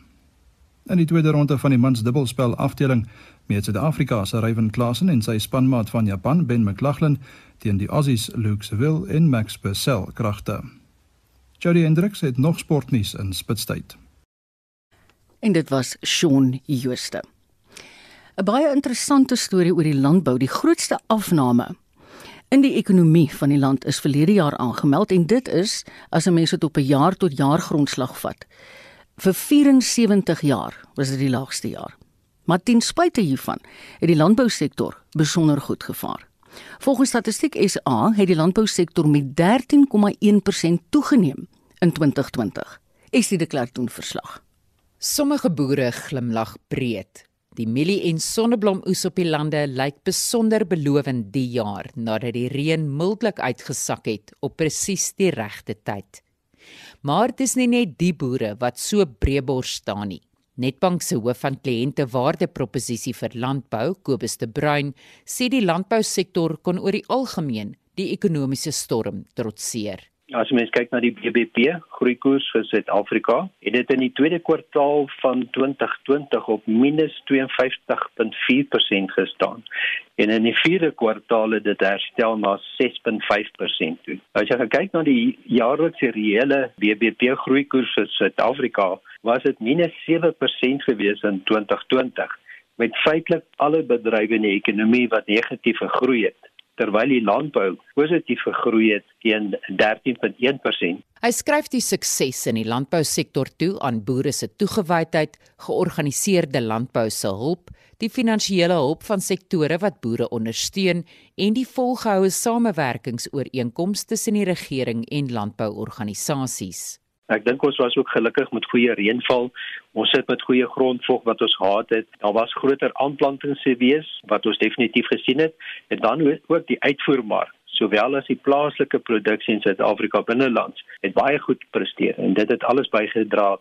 In die tweede ronde van die mans dubbelspel afdeling meet Suid-Afrika se Ryan Klassen en sy spanmaat van Japan Ben McLaughlin teen die Aussies Luke Seville en Max Purcell kragte. Jody Hendricks het nog sportnuus in Spitstyd. En dit was Shaun Jooste. 'n Baie interessante storie oor die landbou, die grootste afname in die ekonomie van die land is verlede jaar aangemeld en dit is as 'n mens dit op 'n jaar tot jaar grondslag vat. Vir 74 jaar was dit die laagste jaar. Maar ten spyte hiervan het die landbousektor besonder goed gevaar. Volgens Statistiek SA het die landbousektor met 13,1% toegeneem in 2020. Is dit 'n klerk doen verslag. Sommige boere glimlag breed. Die mielie en sonneblomoes op die lande lyk besonder belovend die jaar nadat die reën mildelik uitgesak het op presies die regte tyd. Maar dis nie net die boere wat so breebors staan nie. Netbank se hoof van kliënte waardeproposisie vir landbou, Kobus de Bruin, sê die landbousektor kon oor die algemeen die ekonomiese storm trotseer. As mens kyk na die BBP groeikoers vir Suid-Afrika, het dit in die tweede kwartaal van 2020 op -52.4% gestaan en in die vierde kwartaal het dit herstel na 6.5% toe. As jy kyk na die jaarlikse reële BBP groeikoers vir Suid-Afrika, was dit -7% gewees in 2020 met feitelik alle bedrywe in die ekonomie wat negatief gegroei het terwyl die landbou positief gegroei het teen 13.1%. Hy skryf die sukses in die landbousektor toe aan boere se toegewydheid, georganiseerde landbou se hulp, die finansiële hulp van sektore wat boere ondersteun en die volgehoue samewerkingsooreenkomste tussen die regering en landbouorganisasies. Ek dink ons was ook gelukkig met goeie reënval. Ons sit met goeie grondvog wat ons gehad het. Daar was groter aanplantings gewees wat ons definitief gesien het en dan ook die uitvoermark sowel as die plaaslike produksie in Suid-Afrika binnelands het baie goed presteer en dit het alles bygedra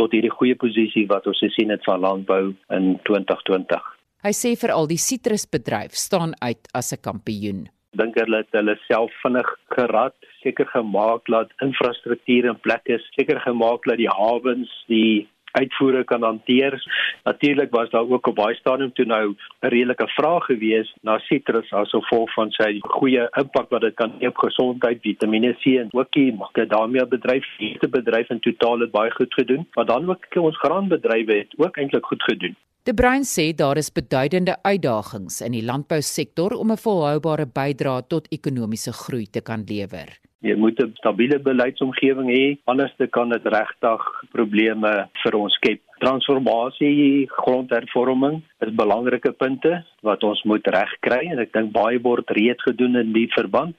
tot hierdie goeie posisie wat ons gesien het van landbou in 2020. Hy sê vir al die sitrusbedryf staan uit as 'n kampioen dink hulle het hulle self vinnig gerad, seker gemaak dat infrastruktuur in plek is, seker gemaak dat die hawens die uitvoere kan hanteer. Natuurlik was daar ook op baie stadium toe nou 'n redelike vraag gewees na sitrus as gevolg van sy goeie impak wat dit kan hê op gesondheid, Vitamiene C en ook die makadamia bedryf, die bedryf in totaal het baie goed gedoen, maar dan ook ons graanbedrywe het ook eintlik goed gedoen. De Bruin sê daar is beduidende uitdagings in die landbousektor om 'n volhoubare bydrae tot ekonomiese groei te kan lewer. Jy moet 'n stabiele beleidsomgewing hê, anders kan dit regtig probleme vir ons skep. Transformasie, grondhervorming is belangrike punte wat ons moet regkry en ek dink baie word reeds gedoen in die verband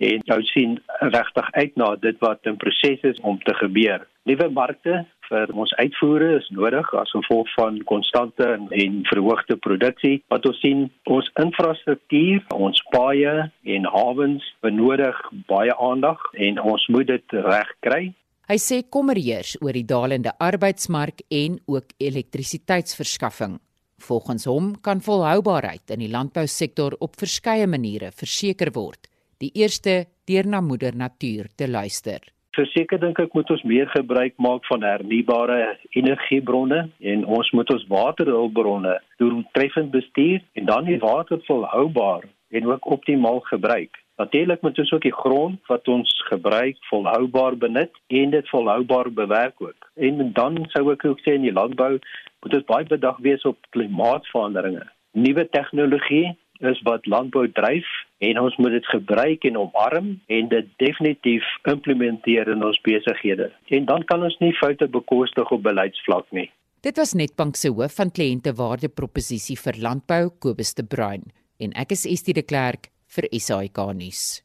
en jou sien regtig uit na dit wat in proses is om te gebeur. Nuwe markte vir ons uitvoere is nodig as gevolg van konstante en, verhoogde produksie. Wat ons sien, ons infrastruktuur, ons paaie en hawens benodig baie aandag en ons moet dit regkry. Hy sê kommerheers oor die dalende arbeidsmark en ook elektrisiteitsverskaffing. Volgens hom kan volhoubaarheid in die landbousektor op verskeie maniere verseker word. Die eerste deur na moeder natuur te luister verseker dink ek moet ons meer gebruik maak van hernubare energiebronne en ons moet ons waterhulpbronne doeltreffend bestuur en dan die water volhoubaar en ook optimaal gebruik. Natuurlik moet ons ook die grond wat ons gebruik volhoubaar benut en dit volhoubaar bewerk ook. En dan sou ek ook sê in die landbou moet ons baie bedag wees op klimaatsveranderinge. Nuwe tegnologie is wat landbou dryf en ons moet dit gebruik en omarm en dit definitief implementeer in ons besighede. En dan kan ons nie foute bekostig op beleidsvlak nie. Dit was Netbank se hoof van kliëntewaardeproposisie vir landbou, Kobus de Bruin, en ek is Estie de Klerk vir SAK nuus.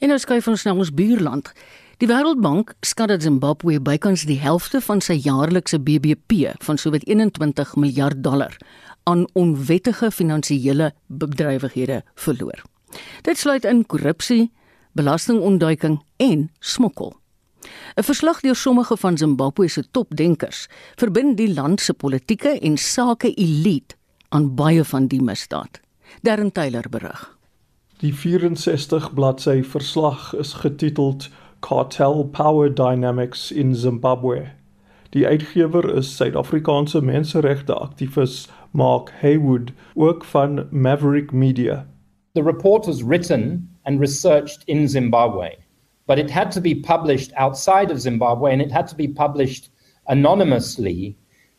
En nou skuif ons na ons buurland. Die Wêreldbank skat dat Zimbabwe bykans die helfte van sy jaarlikse BBP van sowat 21 miljard dollar aan onwettige finansiële bedrywighede verloor. Dit sluit in korrupsie, belastingontduiking en smokkel. 'n Verslag deur sommige van Zimbabwe se topdenkers verbind die land se politieke en sake elite aan baie van die misdaad. Darren Taylor berig. Die 64 bladsy verslag is getiteld Cartel Power Dynamics in Zimbabwe. Die uitgewer is Suid-Afrikaanse menseregte aktivis Mark Haywood, ook van Maverick Media. The report was written and researched in Zimbabwe, but it had to be published outside of Zimbabwe and it had to be published anonymously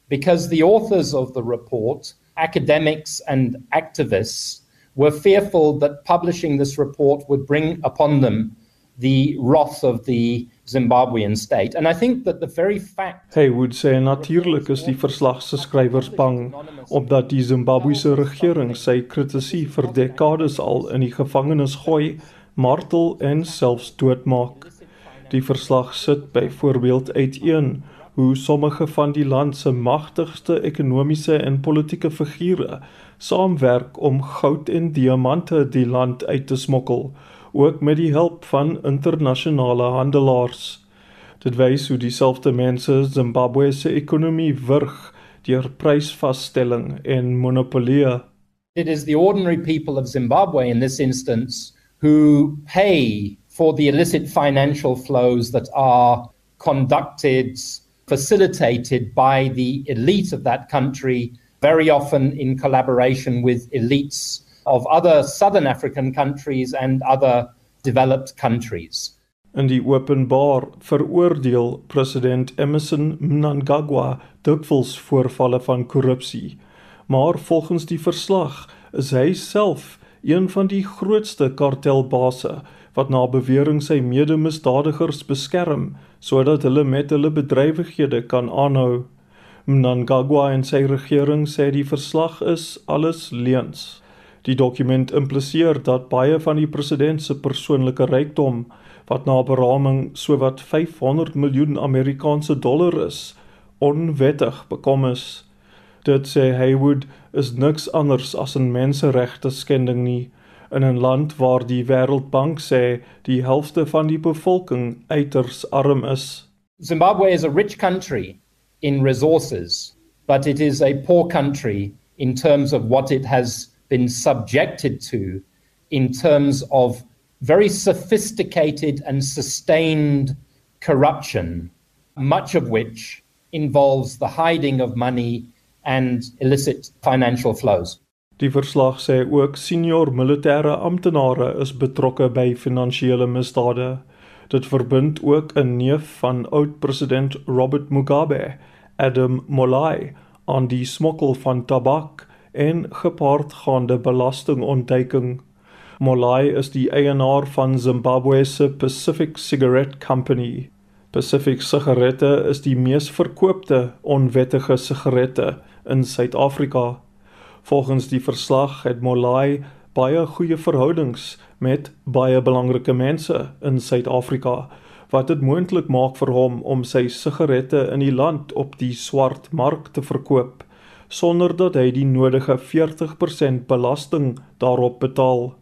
because the authors of the report, academics and activists, were fearful that publishing this report would bring upon them the wrath of the Zimbabwean state. And I think that the very fact Hey would say natuurlik is die verslag se skrywers bang opdat die Zimbabwese regering sy kritisie vir dekades al in die gevangenis gooi, martel en selfs doodmaak. Die verslag sit byvoorbeeld uiteen hoe sommige van die land se magtigste ekonomiese en politieke figure saamwerk om goud en diamante die land uit te smokkel, ook met die hulp van internasionale handelaars. Dit wys hoe dieselfde mense Zimbabwe se ekonomie wurg deur prysvasstelling en monopolie. It is the ordinary people of Zimbabwe in this instance who pay for the illicit financial flows that are conducted, facilitated by the elite of that country, very often in collaboration with elites of other southern African countries and other developed countries. In die openbaar veroordeel president Emmerson Mnangagwa dikwels voorvalle van korrupsie, maar volgens die verslag is hy self een van die grootste kartelbase wat na bewering sy medemisdadigers beskerm sodat hulle met hulle bedrywighede kan aanhou. Mnangagwa en sy regering sê die verslag is alles leuns. Die dokument impliseer dat baie van die president se persoonlike rykdom wat na beraming sowat 500 miljoen Amerikaanse dollar is, onwettig bekom is. Dit sê Haywood is niks anders as 'n menseregte skending nie in 'n land waar die Wêreldbank sê die helfte van die bevolking uiters arm is. Zimbabwe is a rich country in resources, but it is a poor country in terms of what it has been subjected to in terms of very sophisticated and sustained corruption, much of which involves the hiding of money and illicit financial flows. Die verslag sê ook senior militêre amptenare is betrokke by finansiële misdade. Dit verbind ook 'n neef van oud-president Robert Mugabe, Adam Molai, aan die smokkel van tabak en gepaardgaande belastingontduiking. Molai is die eienaar van Zimbabwe se Pacific Cigarette Company. Pacific sigarette is die mees verkoopte onwettige sigarette in Suid-Afrika. Volgens die verslag het Molai baie goeie verhoudings met baie belangrike mense in Suid-Afrika wat dit moontlik maak vir hom om sy sigarette in die land op die swart mark te verkoop sonder dat hy die nodige 40% belasting daarop betaal.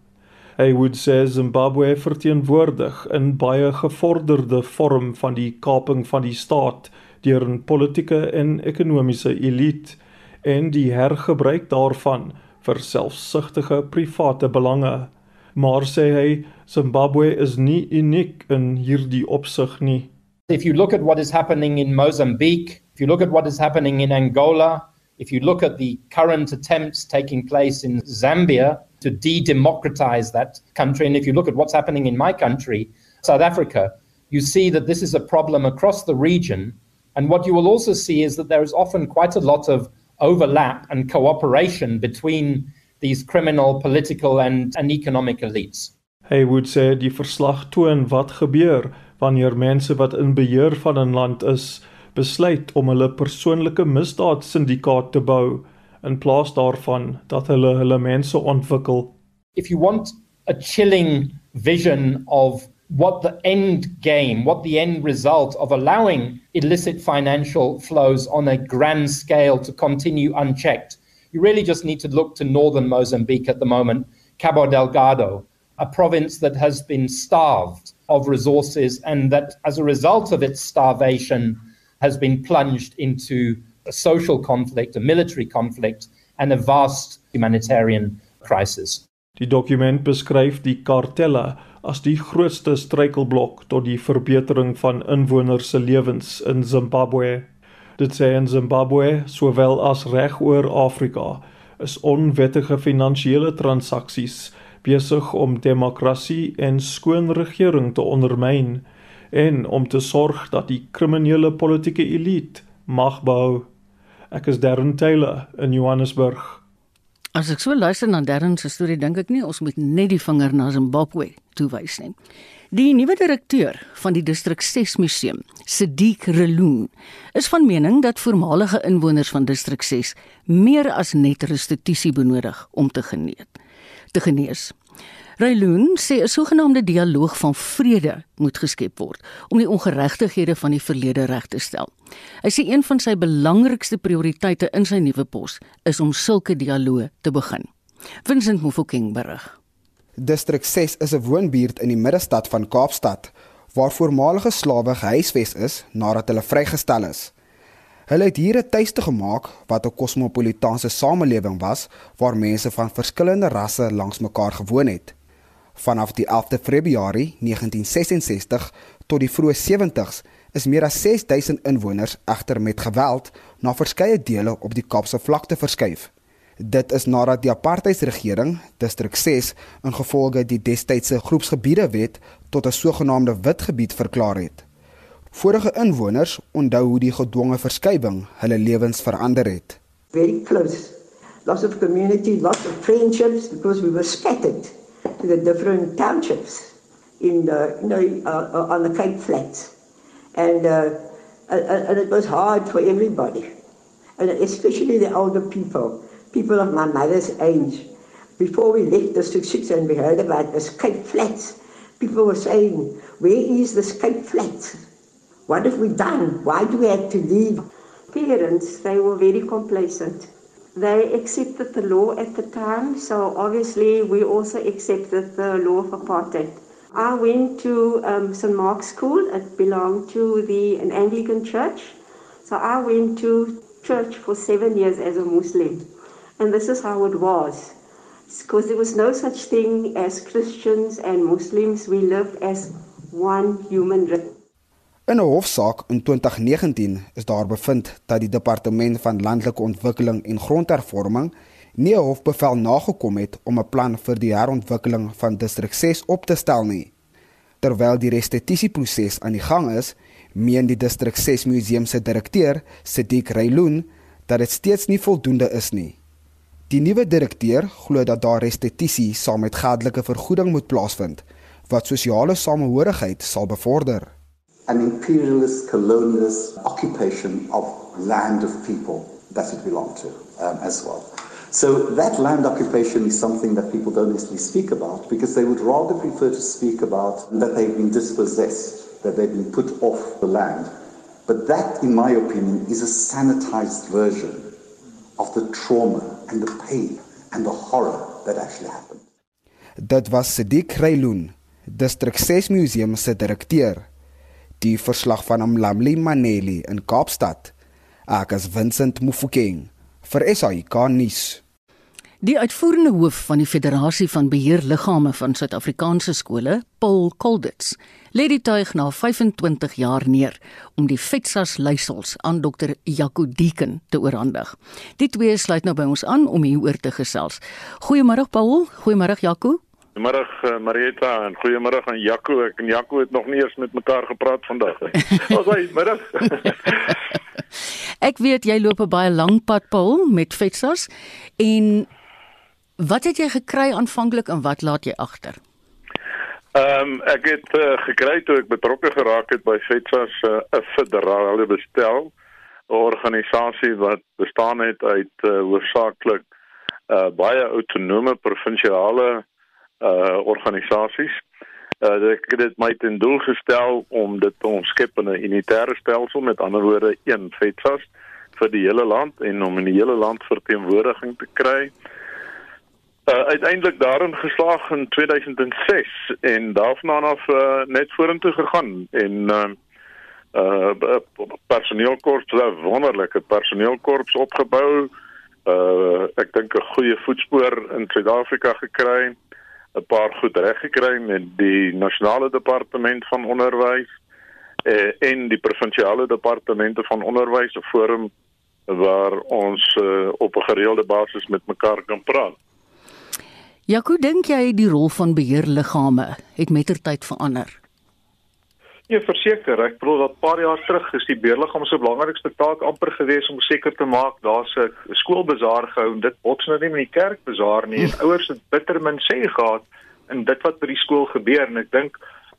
Hy would sê Zimbabwe verteenwoordig in baie gevorderde vorm van die kaping van die staat deur 'n politieke en ekonomiese elite en die hergebruik daarvan vir selfsugtige private belange. Maar sê hy Zimbabwe is nie uniek in hierdie opsig nie. If you look at what is happening in Mozambique, if you look at what is happening in Angola, if you look at the current attempts taking place in Zambia to de-democratize that country and if you look at what's happening in my country, South Africa, you see that this is a problem across the region and what you will also see is that there is often quite a lot of overlap and cooperation between these criminal political and and economic elites. Hy would sê die verslag toon wat gebeur wanneer mense wat in beheer van 'n land is, besluit om hulle persoonlike misdaad syndikaat te bou in plaas daarvan dat hulle hulle mense ontwikkel. If you want a chilling vision of what the end game, what the end result of allowing illicit financial flows on a grand scale to continue unchecked. You really just need to look to northern Mozambique at the moment, Cabo Delgado, a province that has been starved of resources and that, as a result of its starvation, has been plunged into a social conflict, a military conflict, and a vast humanitarian crisis. Die dokument beskryf die kartelle as die grootste struikelblok tot die verbetering van inwoners se lewens in Zimbabwe. Dit sê in Zimbabwe, sowel as regoor Afrika, is onwettige finansiële transaksies besig om demokrasie en skoon regering te ondermyn en om te sorg dat die kriminele politieke elite mag behou. Ek is Darren Taylor in Johannesburg. As ek so luister na Darren se storie, dink ek nie ons moet net die vinger na Zimbabwe toewys nie. Die nuwe direkteur van die Distrik 6 Museum, Sadiq Reloon, is van mening dat voormalige inwoners van Distrik 6 meer as net restituisie benodig om te genees. Te genees. Rayloon sê 'n sogenaamde dialoog van vrede moet geskep word om die ongeregtighede van die verlede reg te stel. Hy sê een van sy belangrikste prioriteite in sy nuwe pos is om sulke dialoë te begin. Vincent Mofokeng berig. Distrik 6 is 'n woonbuurt in die middestad van Kaapstad waar voormalige slawe gehuisves is nadat hulle vrygestel is. Hulle het hier 'n tuiste gemaak wat 'n kosmopolitaanse samelewing was waar mense van verskillende rasse langs mekaar gewoon het. Vanaf die 11de Februarie 1966 tot die vroeë 70s is meer as 6000 inwoners egter met geweld na verskeie dele op die Kaapse vlakte verskuif. Dit is nadat die apartheidsregering distrik 6 ingevolge die destydse groepsgebiede wet tot 'n sogenaamde wit gebied verklaar het. Vorige inwoners onthou hoe die gedwonge verskywing hulle lewens verander het. Very close. Lots of community, lots of friendships because we were scattered to the different townships in the you know uh, uh on the Cape Flats. And uh, and it was hard for everybody. And especially the older people, people of my mother's age. Before we left District 6 and we heard about the Cape Flats, people were saying, where is the Cape Flats? What have we done? Why do we have to leave? Parents, they were very complacent. They accepted the law at the time, so obviously we also accepted the law of apartheid. I went to um, St. Mark's School. It belonged to the an Anglican church. So I went to church for seven years as a Muslim. And this is how it was. Because there was no such thing as Christians and Muslims. We lived as one human race. In 'n hofsaak in 2019 is daar bevind dat die departement van landelike ontwikkeling en grondhervorming nie 'n hofbevel nagekom het om 'n plan vir die herontwikkeling van distrik 6 op te stel nie. Terwyl die restituisieproses aan die gang is, meen die distrik 6 museum se direkteur, Sadiq Rayloon, dat dit steeds nie voldoende is nie. Die nuwe direkteur glo dat daar restituisie saam met geldelike vergoeding moet plaasvind wat sosiale samehorigheid sal bevorder. An imperialist, colonialist occupation of land of people that it belonged to um, as well. So that land occupation is something that people don't necessarily speak about because they would rather prefer to speak about that they've been dispossessed, that they've been put off the land. But that, in my opinion, is a sanitized version of the trauma and the pain and the horror that actually happened. Dit was Sadiq Rayloon, District 6 Museum se die verslag van Amlamli Maneli in Kaapstad. Ek is Vincent Mufokeng vir SAK nuus. Die uitvoerende hoof van die Federasie van Beheerliggame van Suid-Afrikaanse skole, Paul Kolditz, lê die tuig na 25 jaar neer om die FETSAS leiersels aan Dr. Jaco Deeken te oorhandig. Die twee sluit nou by ons aan om hieroor te gesels. Goeiemôre Paul, goeiemôre Jaco. Goeiemôre uh, Marieta en goeiemôre aan Jaco. Ek en Jaco het nog nie eers met mekaar gepraat vandag nie. <laughs> Ons hy middag. ek weet jy loop 'n baie lang pad Paul met Fetsas en wat het jy gekry aanvanklik en wat laat jy agter? Ehm um, ek het uh, gekry toe ek betrokke geraak het by Fetsas eh, 'n uh, federale bestel organisasie wat bestaan het uit uh, hoofsaaklik uh, baie autonome provinsiale uh organisasies. Uh ek het dit my ten doel gestel om dit te omskep in 'n unitêre stelsel met ander woorde een FETSAS vir die hele land en om in die hele land verteenwoordiging te kry. Uh uiteindelik daarin geslaag in 2006 en daarvan af uh, net vorentoe gegaan en uh uh personeelkorps, 'n wonderlike personeelkorps opgebou. Uh ek dink 'n goeie voetspoor in Suid-Afrika gekry. 'n paar goed reg gekry met die nasionale departement van onderwys eh, en die provinsiale departemente van onderwys 'n forum waar ons uh, op 'n gereelde basis met mekaar kan praat. Ja, hoe dink jy die rol van beheerliggame het mettertyd verander? Ja, verseker. Ek bedoel dat paar jaar terug is die beheerliggaam se belangrikste taak amper gewees om seker te maak daar's 'n skoolbazaar gehou en dit bots nou nie met die kerkbazaar nie. En ouers het bitter min sê gehad in dit wat by die skool gebeur en ek dink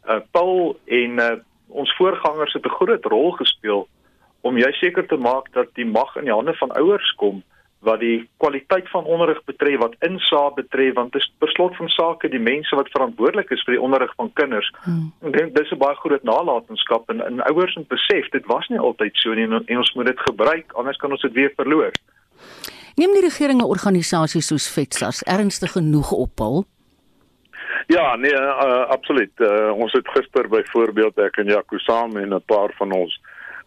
uh, Paul en uh, ons voorgangers het 'n groot rol gespeel om jy seker te maak dat die mag in die hande van ouers kom wat die kwaliteit van onderrig betref, wat insaag betref, want dit is beslot van sake die mense wat verantwoordelik is vir die onderrig van kinders. Hmm. Ek dink dis 'n baie groot nalatenskap en, en ouers moet besef dit was nie altyd so nie en, en ons moet dit gebruik anders kan ons dit weer verloor. Neem die regering 'n organisasie soos FETSAS ernstig genoeg op, Paul? Ja, nee, uh, absoluut. Uh, ons het gister byvoorbeeld ek en Jaco saam en 'n paar van ons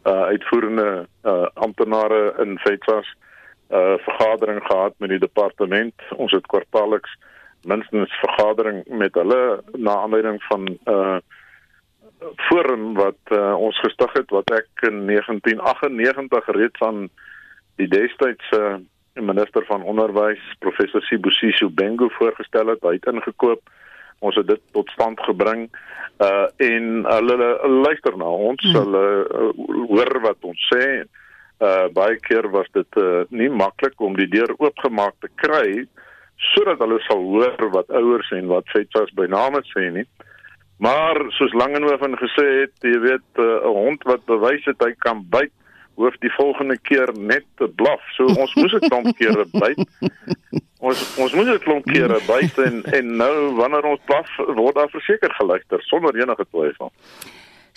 uh, uitvoerende uh, amptenare in FETSAS 'n uh, vergadering gehad met die departement. Ons het kwartaalliks minstens vergadering met hulle na aanleiding van uh, forum wat uh, ons gestig het wat ek in 1998 reeds aan die destydse uh, minister van onderwys professor Sibusiso Bengu voorgestel het. Hy het ingekoop. Ons het dit tot stand gebring uh en hulle luister na ons. Hmm. Hulle uh, hoor wat ons sê. Uh baie keer was dit uh nie maklik om die deur oopgemaak te kry sodat hulle sal hoor wat ouers en wat FETSAS by name sê nie. Maar soos Langehoven gesê het, jy weet 'n uh, hond wat bewys het hy kan byt, hoef die volgende keer net te blaf. So ons moes dit klomp kere byt. Ons ons moet dit klomp kere byt en en nou wanneer ons blaf word daar verseker geluister sonder enige twyfel.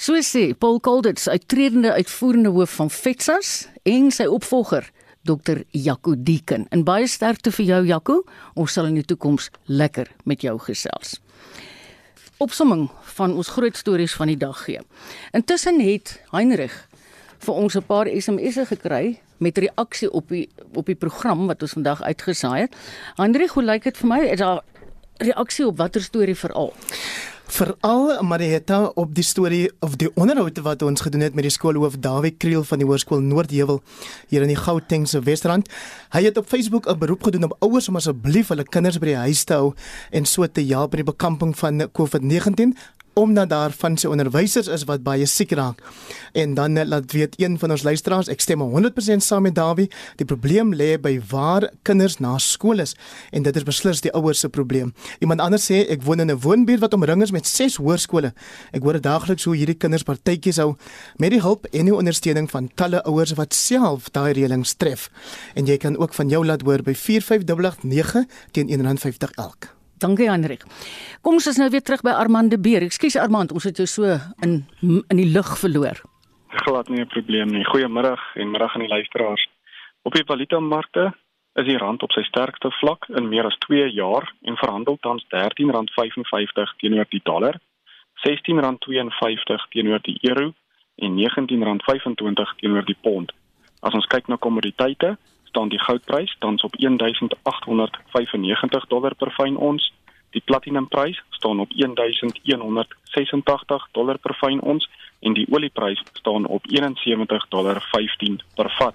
So sê Paul Colditz, uittredende uitvoerende hoof van FETSAS en sy opvolger Dr. Jaco Deeken. En baie sterkte vir jou Jaco. Ons sal in die toekoms lekker met jou gesels. Opsomming van ons groot stories van die dag gee. Intussen het Heinrich vir ons 'n paar SMS'e gekry met reaksie op die op die program wat ons vandag uitgesaai het. Heinrich, hoe lyk dit vir my? Is daar reaksie op watter storie veral? Veral Marietta op die storie of die onderhoud wat ons gedoen het met die skoolhoof Dawie Kriel van die Hoërskool Noordheuwel hier in die Gautengse Wesrand. Hy het op Facebook 'n beroep gedoen op ouers om asseblief hulle kinders by die huis te hou en so te help by die bekamping van COVID-19 omdat daar van sy onderwysers is wat baie siek raak. En dan eh, laat weet een van ons luisteraars, ek stem 100% saam met Dawie, die probleem lê by waar kinders na skool is en dit is beslis die ouers se probleem. Iemand anders sê ek woon in 'n woonbuurt wat omring is met 6 hoërskole. Ek hoor daagliks hoe hierdie kinders partytjies hou met die hulp en die ondersteuning van talle ouers wat self daai reëlings tref. En jy kan ook van jou laat hoor by 45889 teen 150 elk. Dankie Hendrik. Kom ons is nou weer terug by Armand de Beer. Ekskuus Armand, ons het jou so in in die lug verloor. Glad nie 'n probleem nie. Goeiemiddag en middag aan die luisteraars. Op die valuta markte is die rand op sy sterkste vlak in meer as 2 jaar en verhandel tans R13.55 teenoor die dollar, R16.52 teenoor die euro en R19.25 teenoor die pond. As ons kyk na kommoditeite, staan die goudprys tans op 1895 dollar per fyn ons. Die platinumprys staan op 1186 dollar per fyn ons en die olieprys staan op 71 dollar 15 per vat.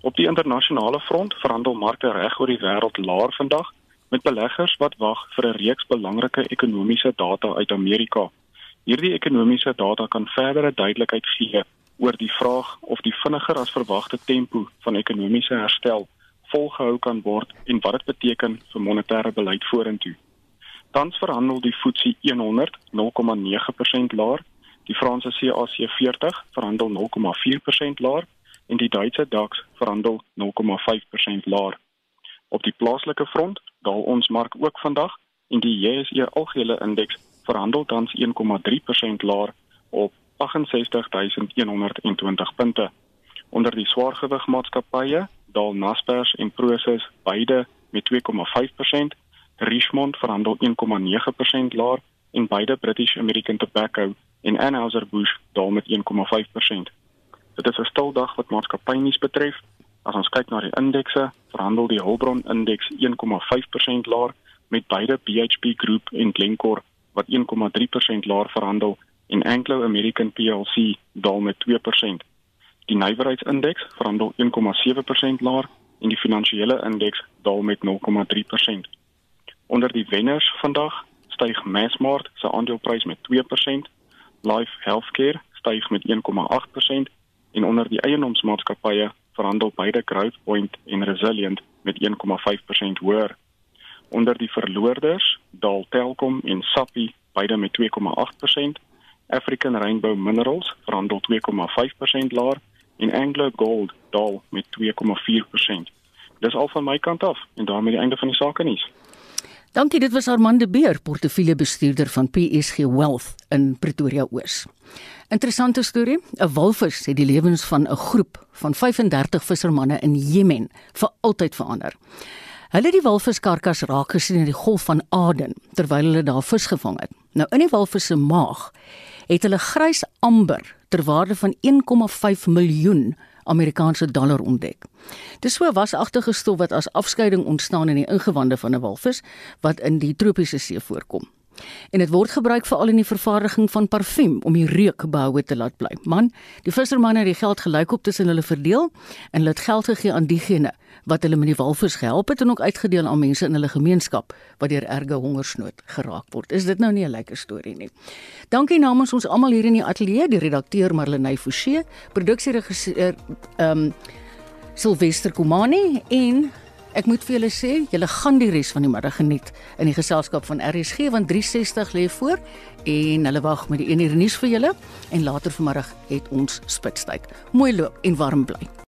Op die internasionale front verhandel markte reg oor die wêreld laer vandag met beleggers wat wag vir 'n reeks belangrike ekonomiese data uit Amerika. Hierdie ekonomiese data kan verdere duidelikheid gee oor die vraag of die vinniger as verwagte tempo van ekonomiese herstel volgehou kan word en wat dit beteken vir monetêre beleid vorentoe. Tans verhandel die FTSE 100 0,9% laer, die Franse CAC 40 verhandel 0,4% laer en die Duitse DAX verhandel 0,5% laer. Op die plaaslike front daal ons mark ook vandag en die JSE algehele indeks verhandel tans 1,3% laer op 68120 punte. Onder die swaargewig maatskappye daal Naspers en Prosus beide met 2,5%, Richmond verhandel 1,9% laer en beide British American Tobacco en Anheuser-Busch daal met 1,5%. Dit is 'n stil dag wat maatskappynuus betref. As ons kyk na die indekse, verhandel die Hulbron indeks 1,5% laer met beide BHP Group en Glencore wat 1,3% laer verhandel en Anglo American plc daal met 2%. Die nywerheidsindeks verhandel 1,7% laer en die finansiële indeks daal met 0,3%. Onder die wenners vandag styg Massmart se aandeleprys met 2%, Life Healthcare styg met 1,8% en onder die eiendomsmaatskappye verhandel beide Growthpoint en Resilient met 1,5% hoër. Onder die verloorders daal Telkom en Sappi beide met 2,8% African Rainbow Minerals verhandel 2,5% laer en Anglo Gold daal met 2,4%. Dis al van my kant af en daarmee die einde van die sake nuus. Dankie, dit was Armand de Beer, portefeuljebestuurder van PSG Wealth in Pretoria Oos. Interessante storie. 'n Walvis het die lewens van 'n groep van 35 vissermanne in Jemen vir altyd verander. Hulle het die walviskarkas raak gesien in die Golf van Aden terwyl hulle daar vis gevang het. Nou in die walvis se maag het hulle grys amber ter waarde van 1,5 miljoen Amerikaanse dollar ontdek. Dis so 'n wasagtige stof wat as afskeiding ontstaan in die ingewande van 'n walvis wat in die tropiese see voorkom. En dit word gebruik veral in die vervaardiging van parfuum om die reuk behoue te laat bly. Man, die vissermanne het die geld gelykop tussen hulle verdeel en hulle het geld gegee aan diegene wat hulle met die walvis gehelp het en ook uitgedeel aan mense in hulle gemeenskap wat deur erge hongersnood geraak word. Is dit nou nie 'n lekker storie nie? Dankie namens ons almal hier in die ateljee, die redakteur Marlenae Forsie, produksieregisseur ehm um, Silvester Komani en ek moet vir julle sê, julle gaan die res van die middag geniet in die geselskap van RSG want 360 lê voor en hulle wag met die 1 uur nuus vir julle en later vanmiddag het ons spitstyd. Mooi loop en warm bly.